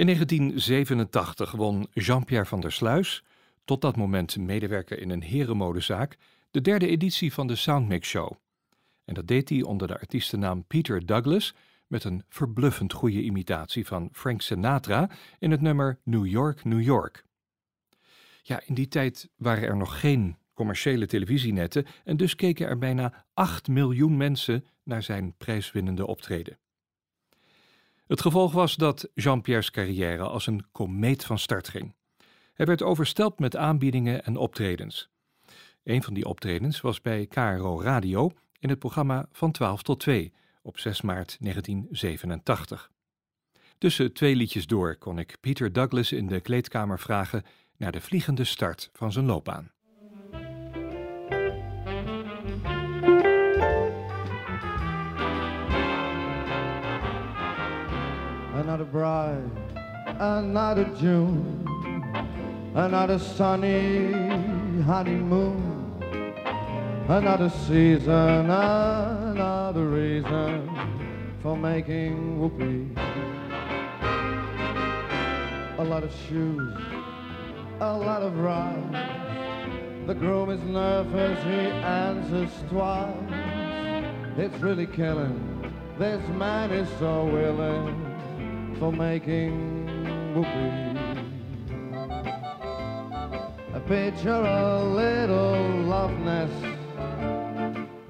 In 1987 won Jean-Pierre van der Sluis, tot dat moment medewerker in een herenmodezaak, de derde editie van de Soundmix Show. En dat deed hij onder de artiestennaam Peter Douglas met een verbluffend goede imitatie van Frank Sinatra in het nummer New York, New York. Ja, in die tijd waren er nog geen commerciële televisienetten en dus keken er bijna 8 miljoen mensen naar zijn prijswinnende optreden. Het gevolg was dat Jean-Pierre's carrière als een komeet van start ging. Hij werd overstelpt met aanbiedingen en optredens. Een van die optredens was bij KRO Radio in het programma Van 12 tot 2 op 6 maart 1987. Tussen twee liedjes door kon ik Peter Douglas in de kleedkamer vragen naar de vliegende start van zijn loopbaan. Another bride, another June, another sunny honeymoon, another season, another reason for making whoopee. A lot of shoes, a lot of rides. The groom is nervous, he answers twice. It's really killing. This man is so willing for making whoopee. A picture a little love nest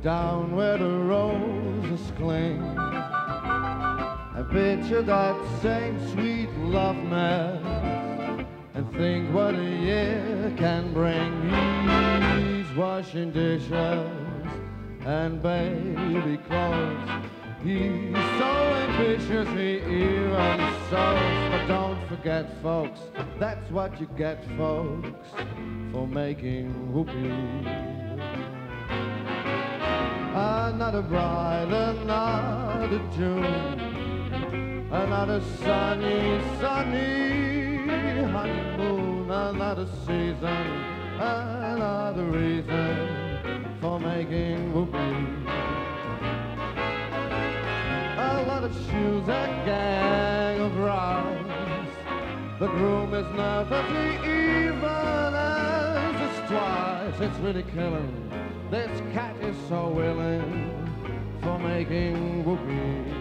down where the roses cling. A picture that same sweet love nest and think what a year can bring. He's washing dishes and baby clothes. He's so ambitious, he even sews. But don't forget, folks, that's what you get, folks, for making whoopee. Another bride, another June, another sunny, sunny honeymoon, another season, another reason for making whoopee shoes, a gang of rides. The groom is nervously even as it's twice. It's really killing. This cat is so willing for making whoopee.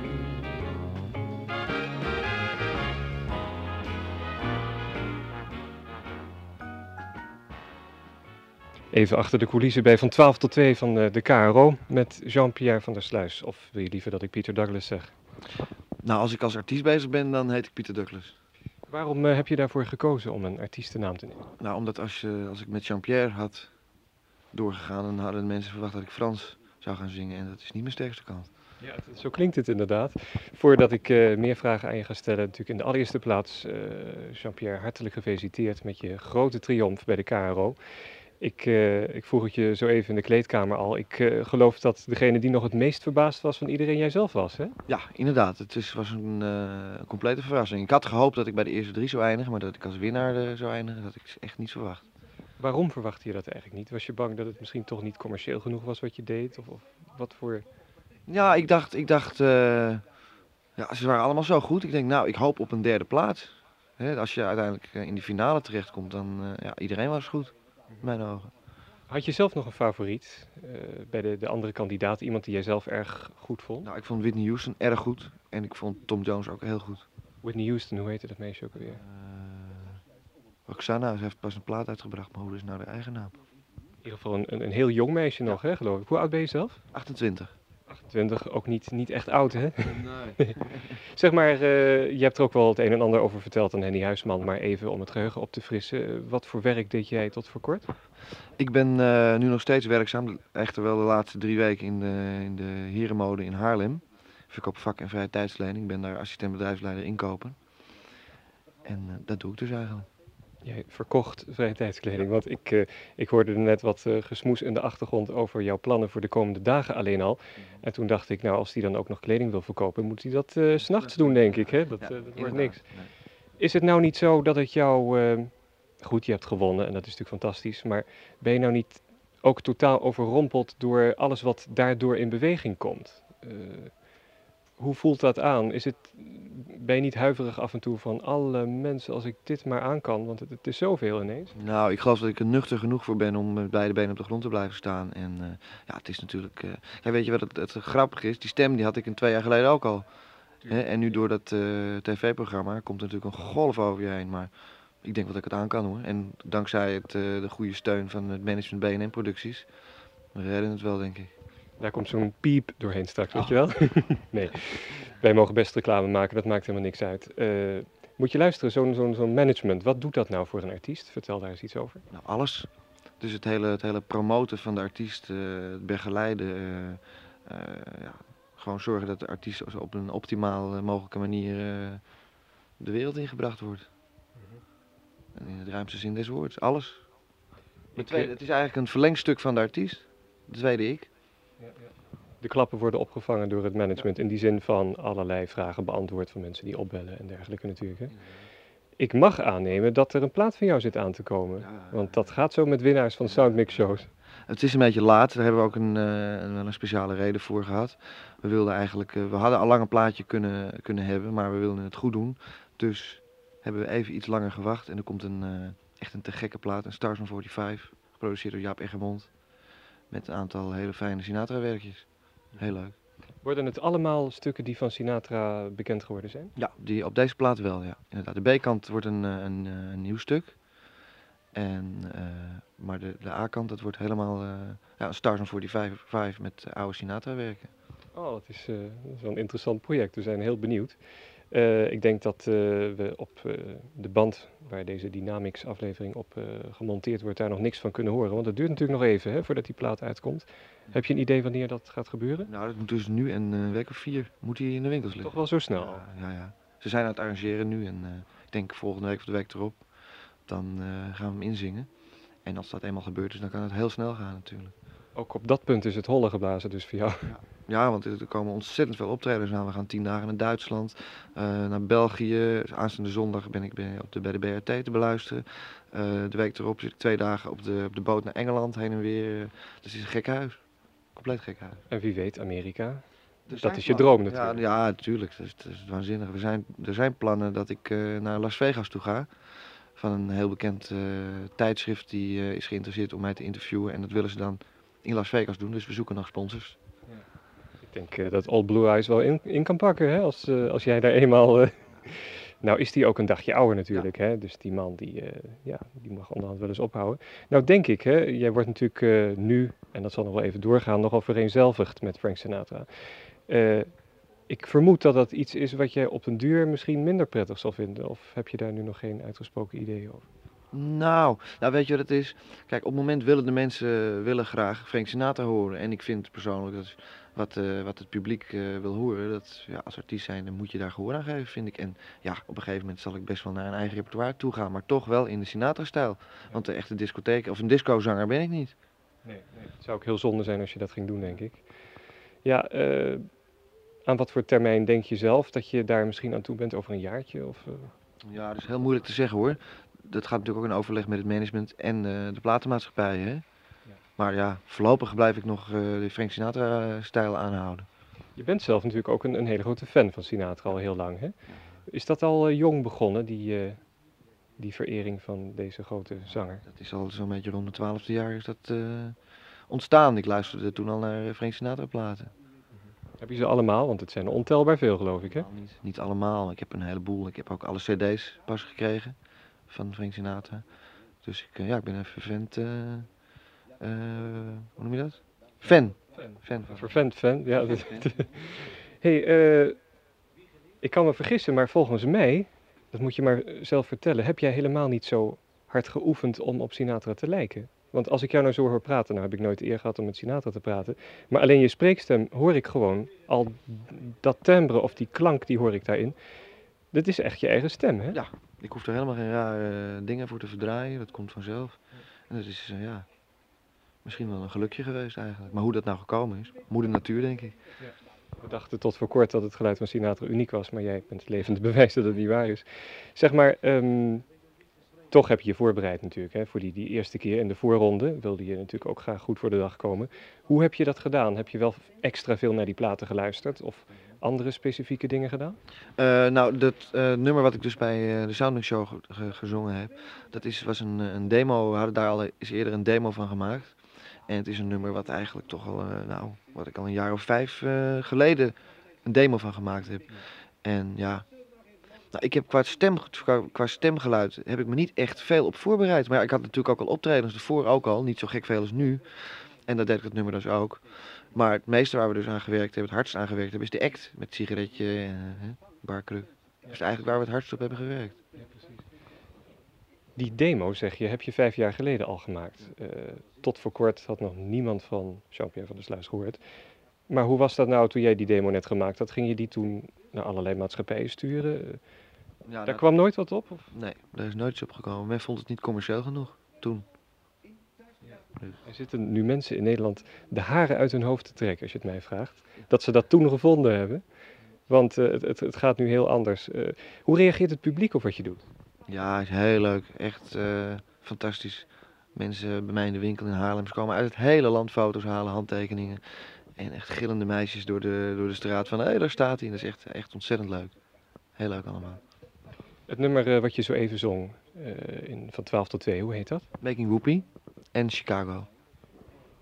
Even achter de coulissen bij van 12 tot 2 van de, de KRO met Jean-Pierre van der Sluis. Of wil je liever dat ik Pieter Douglas zeg? Nou, als ik als artiest bezig ben, dan heet ik Pieter Douglas. Waarom uh, heb je daarvoor gekozen om een artiestennaam te nemen? Nou, omdat als, je, als ik met Jean-Pierre had doorgegaan, dan hadden mensen verwacht dat ik Frans zou gaan zingen. En dat is niet mijn sterkste kant. Ja, zo klinkt het inderdaad. Voordat ik uh, meer vragen aan je ga stellen, natuurlijk in de allereerste plaats, uh, Jean-Pierre, hartelijk gefeliciteerd met je grote triomf bij de KRO. Ik, uh, ik, vroeg het je zo even in de kleedkamer al. Ik uh, geloof dat degene die nog het meest verbaasd was van iedereen jijzelf was, hè? Ja, inderdaad. Het is, was een uh, complete verrassing. Ik had gehoopt dat ik bij de eerste drie zou eindigen, maar dat ik als winnaar zou eindigen, dat ik echt niet verwacht. Waarom verwachtte je dat eigenlijk niet? Was je bang dat het misschien toch niet commercieel genoeg was wat je deed? Of, of wat voor... Ja, ik dacht, ik dacht ja, ze waren allemaal zo goed. Ik denk, nou, ik hoop op een derde plaats. Als je uiteindelijk in de finale terechtkomt, dan ja, iedereen was goed mijn ogen. Had je zelf nog een favoriet uh, bij de, de andere kandidaat? Iemand die jij zelf erg goed vond? Nou, ik vond Whitney Houston erg goed. En ik vond Tom Jones ook heel goed. Whitney Houston, hoe heette dat meisje ook alweer? Uh, Roxana, ze heeft pas een plaat uitgebracht, maar hoe is nou de eigen naam? In ieder geval een, een, een heel jong meisje nog, hè, geloof ik. Hoe oud ben je zelf? 28. 28, ook niet, niet echt oud, hè? Nee. zeg maar, uh, je hebt er ook wel het een en ander over verteld aan Henny Huisman, maar even om het geheugen op te frissen. Wat voor werk deed jij tot voor kort? Ik ben uh, nu nog steeds werkzaam, echter wel de laatste drie weken in de, in de herenmode in Haarlem. Verkoop vak- en vrije tijdslening. Ik ben daar assistent bedrijfsleider inkopen. En uh, dat doe ik dus eigenlijk. Jij verkocht vrije tijdskleding, want ik, uh, ik hoorde er net wat uh, gesmoes in de achtergrond over jouw plannen voor de komende dagen alleen al. En toen dacht ik, nou als die dan ook nog kleding wil verkopen, moet hij dat uh, s'nachts doen denk ik, hè? Dat, dat wordt niks. Is het nou niet zo dat het jou, eh, goed je hebt gewonnen en dat is natuurlijk fantastisch, maar ben je nou niet ook totaal overrompeld door alles wat daardoor in beweging komt? Eh, hoe voelt dat aan? Is het, ben je niet huiverig af en toe van alle mensen als ik dit maar aan kan? Want het, het is zoveel ineens. Nou, ik geloof dat ik er nuchter genoeg voor ben om met beide benen op de grond te blijven staan. En eh, ja, het is natuurlijk... eh, ja, weet je wat het, het grappige is? Die stem die had ik een twee jaar geleden ook al. Hè? En nu door dat eh, tv-programma komt er natuurlijk een golf over je heen. Maar ik denk dat ik het aan kan hoor. En dankzij het, eh, de goede steun van het management BNN Producties, we redden het wel denk ik. Daar komt zo'n piep doorheen straks, weet je wel? nee, wij mogen best reclame maken, dat maakt helemaal niks uit. Eh, moet je luisteren, zo'n zo'n zo'n management, wat doet dat nou voor een artiest? Vertel daar eens iets over. Nou, alles. Dus het hele, het hele promoten van de artiest, eh, het begeleiden. eh, ja, gewoon zorgen dat de artiest op een optimaal mogelijke manier de wereld ingebracht wordt. En in het ruimste zin des woords, alles. De tweede, het is eigenlijk een verlengstuk van de artiest. De tweede ik. De klappen worden opgevangen door het management in die zin van allerlei vragen beantwoord van mensen die opbellen en dergelijke natuurlijk. Hè? Ik mag aannemen dat er een plaat van jou zit aan te komen. Want dat gaat zo met winnaars van Soundmix shows. Het is een beetje laat, daar hebben we ook een, eh, een, wel een speciale reden voor gehad. We wilden eigenlijk, eh, we hadden al lang een plaatje kunnen, kunnen hebben, maar we wilden het goed doen. Dus hebben we even iets langer gewacht en er komt een, eh, echt een te gekke plaat, een Stars on 45, geproduceerd door Jaap Eggermond. Met een aantal hele fijne Sinatra-werkjes. Heel leuk. Worden het allemaal stukken die van Sinatra bekend geworden zijn? Ja, die, op deze plaat wel, ja. Inderdaad, de B-kant wordt een, eh, een, eh, een nieuw stuk. En, eh, maar de, de A-kant, dat wordt helemaal eh, ja, een Stars on 45 met oude Sinatra-werken. Oh, dat is, eh, dat is wel een interessant project. We zijn heel benieuwd. Eh, ik denk dat eh, we op eh, de band waar deze Dynamics aflevering op gemonteerd wordt, daar nog niks van kunnen horen. Want het duurt natuurlijk nog even hè, voordat die plaat uitkomt. Heb je een idee wanneer dat gaat gebeuren? Nou, dat moet dus nu en een week of vier moet hij in de winkels liggen. Toch wel zo snel. Ja, ja, ja. Ze zijn aan het arrangeren nu en ik denk volgende week of de week erop, dan gaan we hem inzingen. En als dat eenmaal gebeurd is, dan kan het heel snel gaan natuurlijk. Ook op dat punt is het holle geblazen dus voor jou. Ja, want er komen ontzettend veel optredens aan. We gaan tien dagen naar Duitsland, eh, naar België. Aanstaande zondag ben ik bij, op de, bij de BRT te beluisteren. Eh, de week erop zit ik twee dagen op de, op de boot naar Engeland heen en weer. Dus het is een gek huis. Compleet gek huis. En wie weet, Amerika. Er Dat is je droom natuurlijk. Ja, ja natuurlijk. Dat is, dat is waanzinnig. Er zijn, er zijn plannen dat ik eh, naar Las Vegas toe ga. Van een heel bekend tijdschrift die is geïnteresseerd om mij te interviewen. En dat willen ze dan in Las Vegas doen. Dus we zoeken nog sponsors. Ik denk eh, dat Old Blue Eyes wel in, in kan pakken hè, als, eh, als jij daar eenmaal... eh, Nou is die ook een dagje ouder natuurlijk, hè? dus die man die, ja, die mag onderhand wel eens ophouden. Nou denk ik, hè, jij wordt natuurlijk nu, en dat zal nog wel even doorgaan, nogal vereenzelvigd met Frank Sinatra. Ik vermoed dat dat iets is wat jij op een duur misschien minder prettig zal vinden, of heb je daar nu nog geen uitgesproken idee over? Nou, nou weet je wat het is? Kijk, op het moment willen de mensen willen graag Frank Sinatra horen. En ik vind persoonlijk dat wat, eh, wat het publiek eh, wil horen, dat ja, als artiest zijn, dan moet je daar gehoor aan geven, vind ik. En ja, op een gegeven moment zal ik best wel naar een eigen repertoire toe gaan, maar toch wel in de Sinatra-stijl. Want de echte discotheek of een discozanger ben ik niet. Nee, Het zou ook heel zonde zijn als je dat ging doen, denk ik. Ja, eh, aan wat voor termijn denk je zelf dat je daar misschien aan toe bent over een jaartje? Of? Ja, dat is heel moeilijk te zeggen hoor. Dat gaat natuurlijk ook in overleg met het management en de platenmaatschappijen. Hè? Maar ja, voorlopig blijf ik nog eh, de Frank Sinatra-stijl aanhouden. Je bent zelf natuurlijk ook een, een hele grote fan van Sinatra al heel lang, hè? Is dat al eh, jong begonnen, die, eh, die verering van deze grote zanger? Dat is al zo'n beetje rond de twaalfde jaar is dat ontstaan. Ik luisterde toen al naar Frank Sinatra-platen. Heb je ze allemaal? Want het zijn er ontelbaar veel, geloof ik, hè? Nou, niet, niet allemaal. Ik heb een heleboel. Ik heb ook alle cd's pas gekregen van Frank Sinatra. Dus ik, ja, ik ben een vervent... hoe noem je dat? Fan. Fan van. Vervent fan, ja. dat- hey, eh, ik kan me vergissen, maar volgens mij, dat moet je maar zelf vertellen, heb jij helemaal niet zo hard geoefend om op Sinatra te lijken? Want als ik jou nou zo hoor praten, nou heb ik nooit de eer gehad om met Sinatra te praten, maar alleen je spreekstem hoor ik gewoon, al dat timbre of die klank, die hoor ik daarin. Dat is echt je eigen stem, hè? Ja. Ik hoef er helemaal geen rare eh, dingen voor te verdraaien. Dat komt vanzelf. En dat is, eh, ja, misschien wel een gelukje geweest eigenlijk. Maar hoe dat nou gekomen is, moeder natuur denk ik. We dachten tot voor kort dat het geluid van Sinatra uniek was, maar jij bent het levende bewijs dat het niet waar is. Zeg maar, ehm, toch heb je je voorbereid natuurlijk. Hè? Voor die, die eerste keer in de voorronde wilde je natuurlijk ook graag goed voor de dag komen. Hoe heb je dat gedaan? Heb je wel extra veel naar die platen geluisterd? Of andere specifieke dingen gedaan? Eh, nou, dat eh, nummer wat ik dus bij eh, de Soundmix Show ge- ge- gezongen heb, dat is, was een, een demo. We hadden daar al is eerder een demo van gemaakt. En het is een nummer wat eigenlijk toch al, eh, nou, wat ik al een jaar of vijf eh, geleden een demo van gemaakt heb. En ja, nou, ik heb qua, stem, qua, stemgeluid heb ik me niet echt veel op voorbereid. Maar ik had natuurlijk ook al optredens ervoor ook al, niet zo gek veel als nu. En dat deed ik het nummer dus ook. Maar het meeste waar we dus aan gewerkt hebben, het hardst aan gewerkt hebben, is de act. Met sigaretje en uh, barkruk. Dat is eigenlijk waar we het hardst op hebben gewerkt. Die demo, zeg je, heb je vijf jaar geleden al gemaakt. Eh, tot voor kort had nog niemand van Jean-Pierre van der Sluis gehoord. Maar hoe was dat nou toen jij die demo net gemaakt had? Ging je die toen naar allerlei maatschappijen sturen? Eh, Ja, Daar nou, kwam nooit wat op? Of? Nee, daar is nooit iets op gekomen. Men vond het niet commercieel genoeg toen. Er zitten nu mensen in Nederland de haren uit hun hoofd te trekken, als je het mij vraagt. Dat ze dat toen gevonden hebben. Want eh, het, het, gaat nu heel anders. Hoe reageert het publiek op wat je doet? Ja, is heel leuk. Echt eh, fantastisch. Mensen bij mij in de winkel in Haarlem, ze komen uit het hele land foto's halen, handtekeningen. En echt gillende meisjes door de, door de straat van, hé, hey, daar staat hij. Dat is echt, echt ontzettend leuk. Heel leuk allemaal. Het nummer eh, wat je zo even zong, eh, in, van 12 tot 2, hoe heet dat? Making Whoopi en Chicago.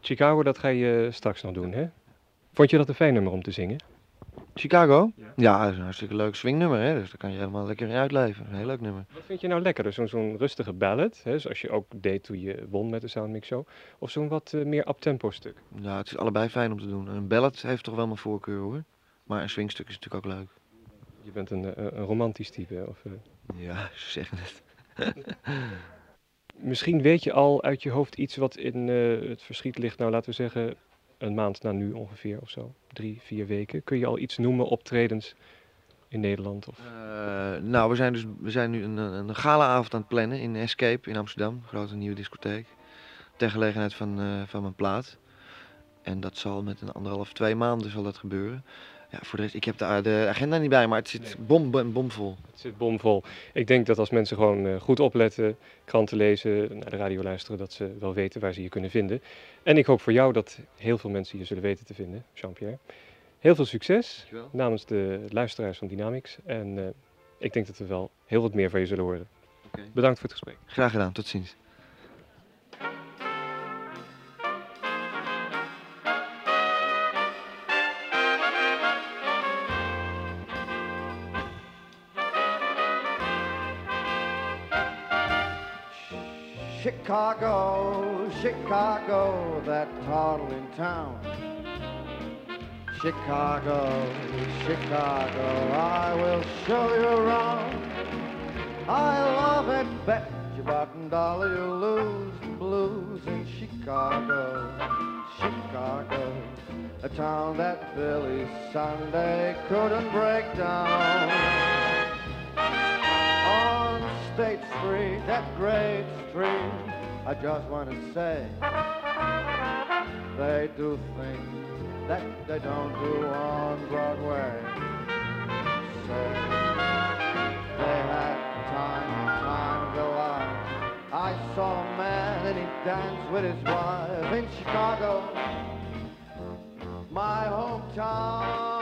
Chicago, dat ga je straks nog doen, hè? Vond je dat een fijn nummer om te zingen? Chicago? Ja. Ja, dat is een hartstikke leuk swingnummer, hè. Dus daar kan je helemaal lekker in uitleven. Een heel leuk nummer. Wat vind je nou lekkerder? Zo'n zo'n rustige ballad, hè, zoals je ook deed toen je won met de Soundmix Show? Of zo'n wat eh, meer uptempo stuk? Ja, het is allebei fijn om te doen. Een ballad heeft toch wel mijn voorkeur, hoor. Maar een swingstuk is natuurlijk ook leuk. Je bent een, eh, een romantisch type. Of, eh, Ja, ze zeggen het. Misschien weet je al uit je hoofd iets wat in het verschiet ligt, nou laten we zeggen een maand na nu ongeveer of zo. Drie, vier weken. Kun je al iets noemen, optredens in Nederland? Of... Eh, nou, we zijn, dus, we zijn nu een, een galaavond aan het plannen in Escape in Amsterdam. Grote nieuwe discotheek. Ter gelegenheid van, eh, van mijn plaat. En dat zal met een anderhalf, twee maanden zal dat gebeuren. Ja, voor de rest, ik heb de, de agenda niet bij, maar het zit Nee. bom, bom, bomvol. Het zit bomvol. Ik denk dat als mensen gewoon eh, goed opletten, kranten lezen, naar de radio luisteren, dat ze wel weten waar ze je kunnen vinden. En ik hoop voor jou dat heel veel mensen je zullen weten te vinden, Jean-Pierre. Heel veel succes Dankjewel. namens de luisteraars van Dynamics. En eh, ik denk dat we wel heel wat meer van je zullen horen. Bedankt voor het gesprek. Graag gedaan, tot ziens. Chicago, Chicago, that toddling town. Chicago, Chicago, I will show you around. I love it, bet you button dollar you'll lose the blues in Chicago, Chicago, a town that Billy Sunday couldn't break down. On State Street, that great street, I just want to say they do things that they don't do on Broadway. Say they had time time to go out. I saw a man and he danced with his wife in Chicago, my hometown.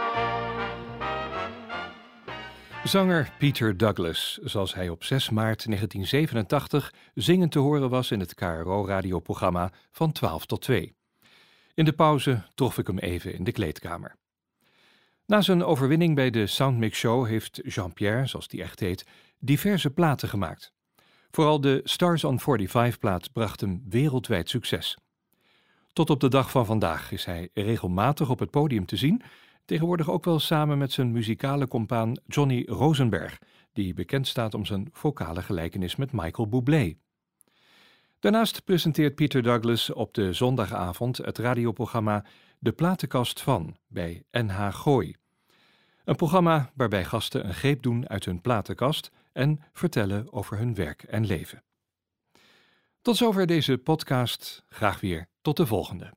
Zanger Peter Douglas, zoals hij op 6 maart 1987 zingend te horen was in het KRO-radioprogramma van 12 tot 2. In de pauze trof ik hem even in de kleedkamer. Na zijn overwinning bij de Soundmix Show heeft Jean-Pierre, zoals die echt heet, diverse platen gemaakt. Vooral de Stars on 45-plaat bracht hem wereldwijd succes. Tot op de dag van vandaag is hij regelmatig op het podium te zien tegenwoordig ook wel samen met zijn muzikale compaan Johnny Rosenberg, die bekend staat om zijn vocale gelijkenis met Michael Bublé. Daarnaast presenteert Peter Douglas op de zondagavond het radioprogramma De Platenkast van bij NH Gooi. Een programma waarbij gasten een greep doen uit hun platenkast en vertellen over hun werk en leven. Tot zover deze podcast. Graag weer tot de volgende.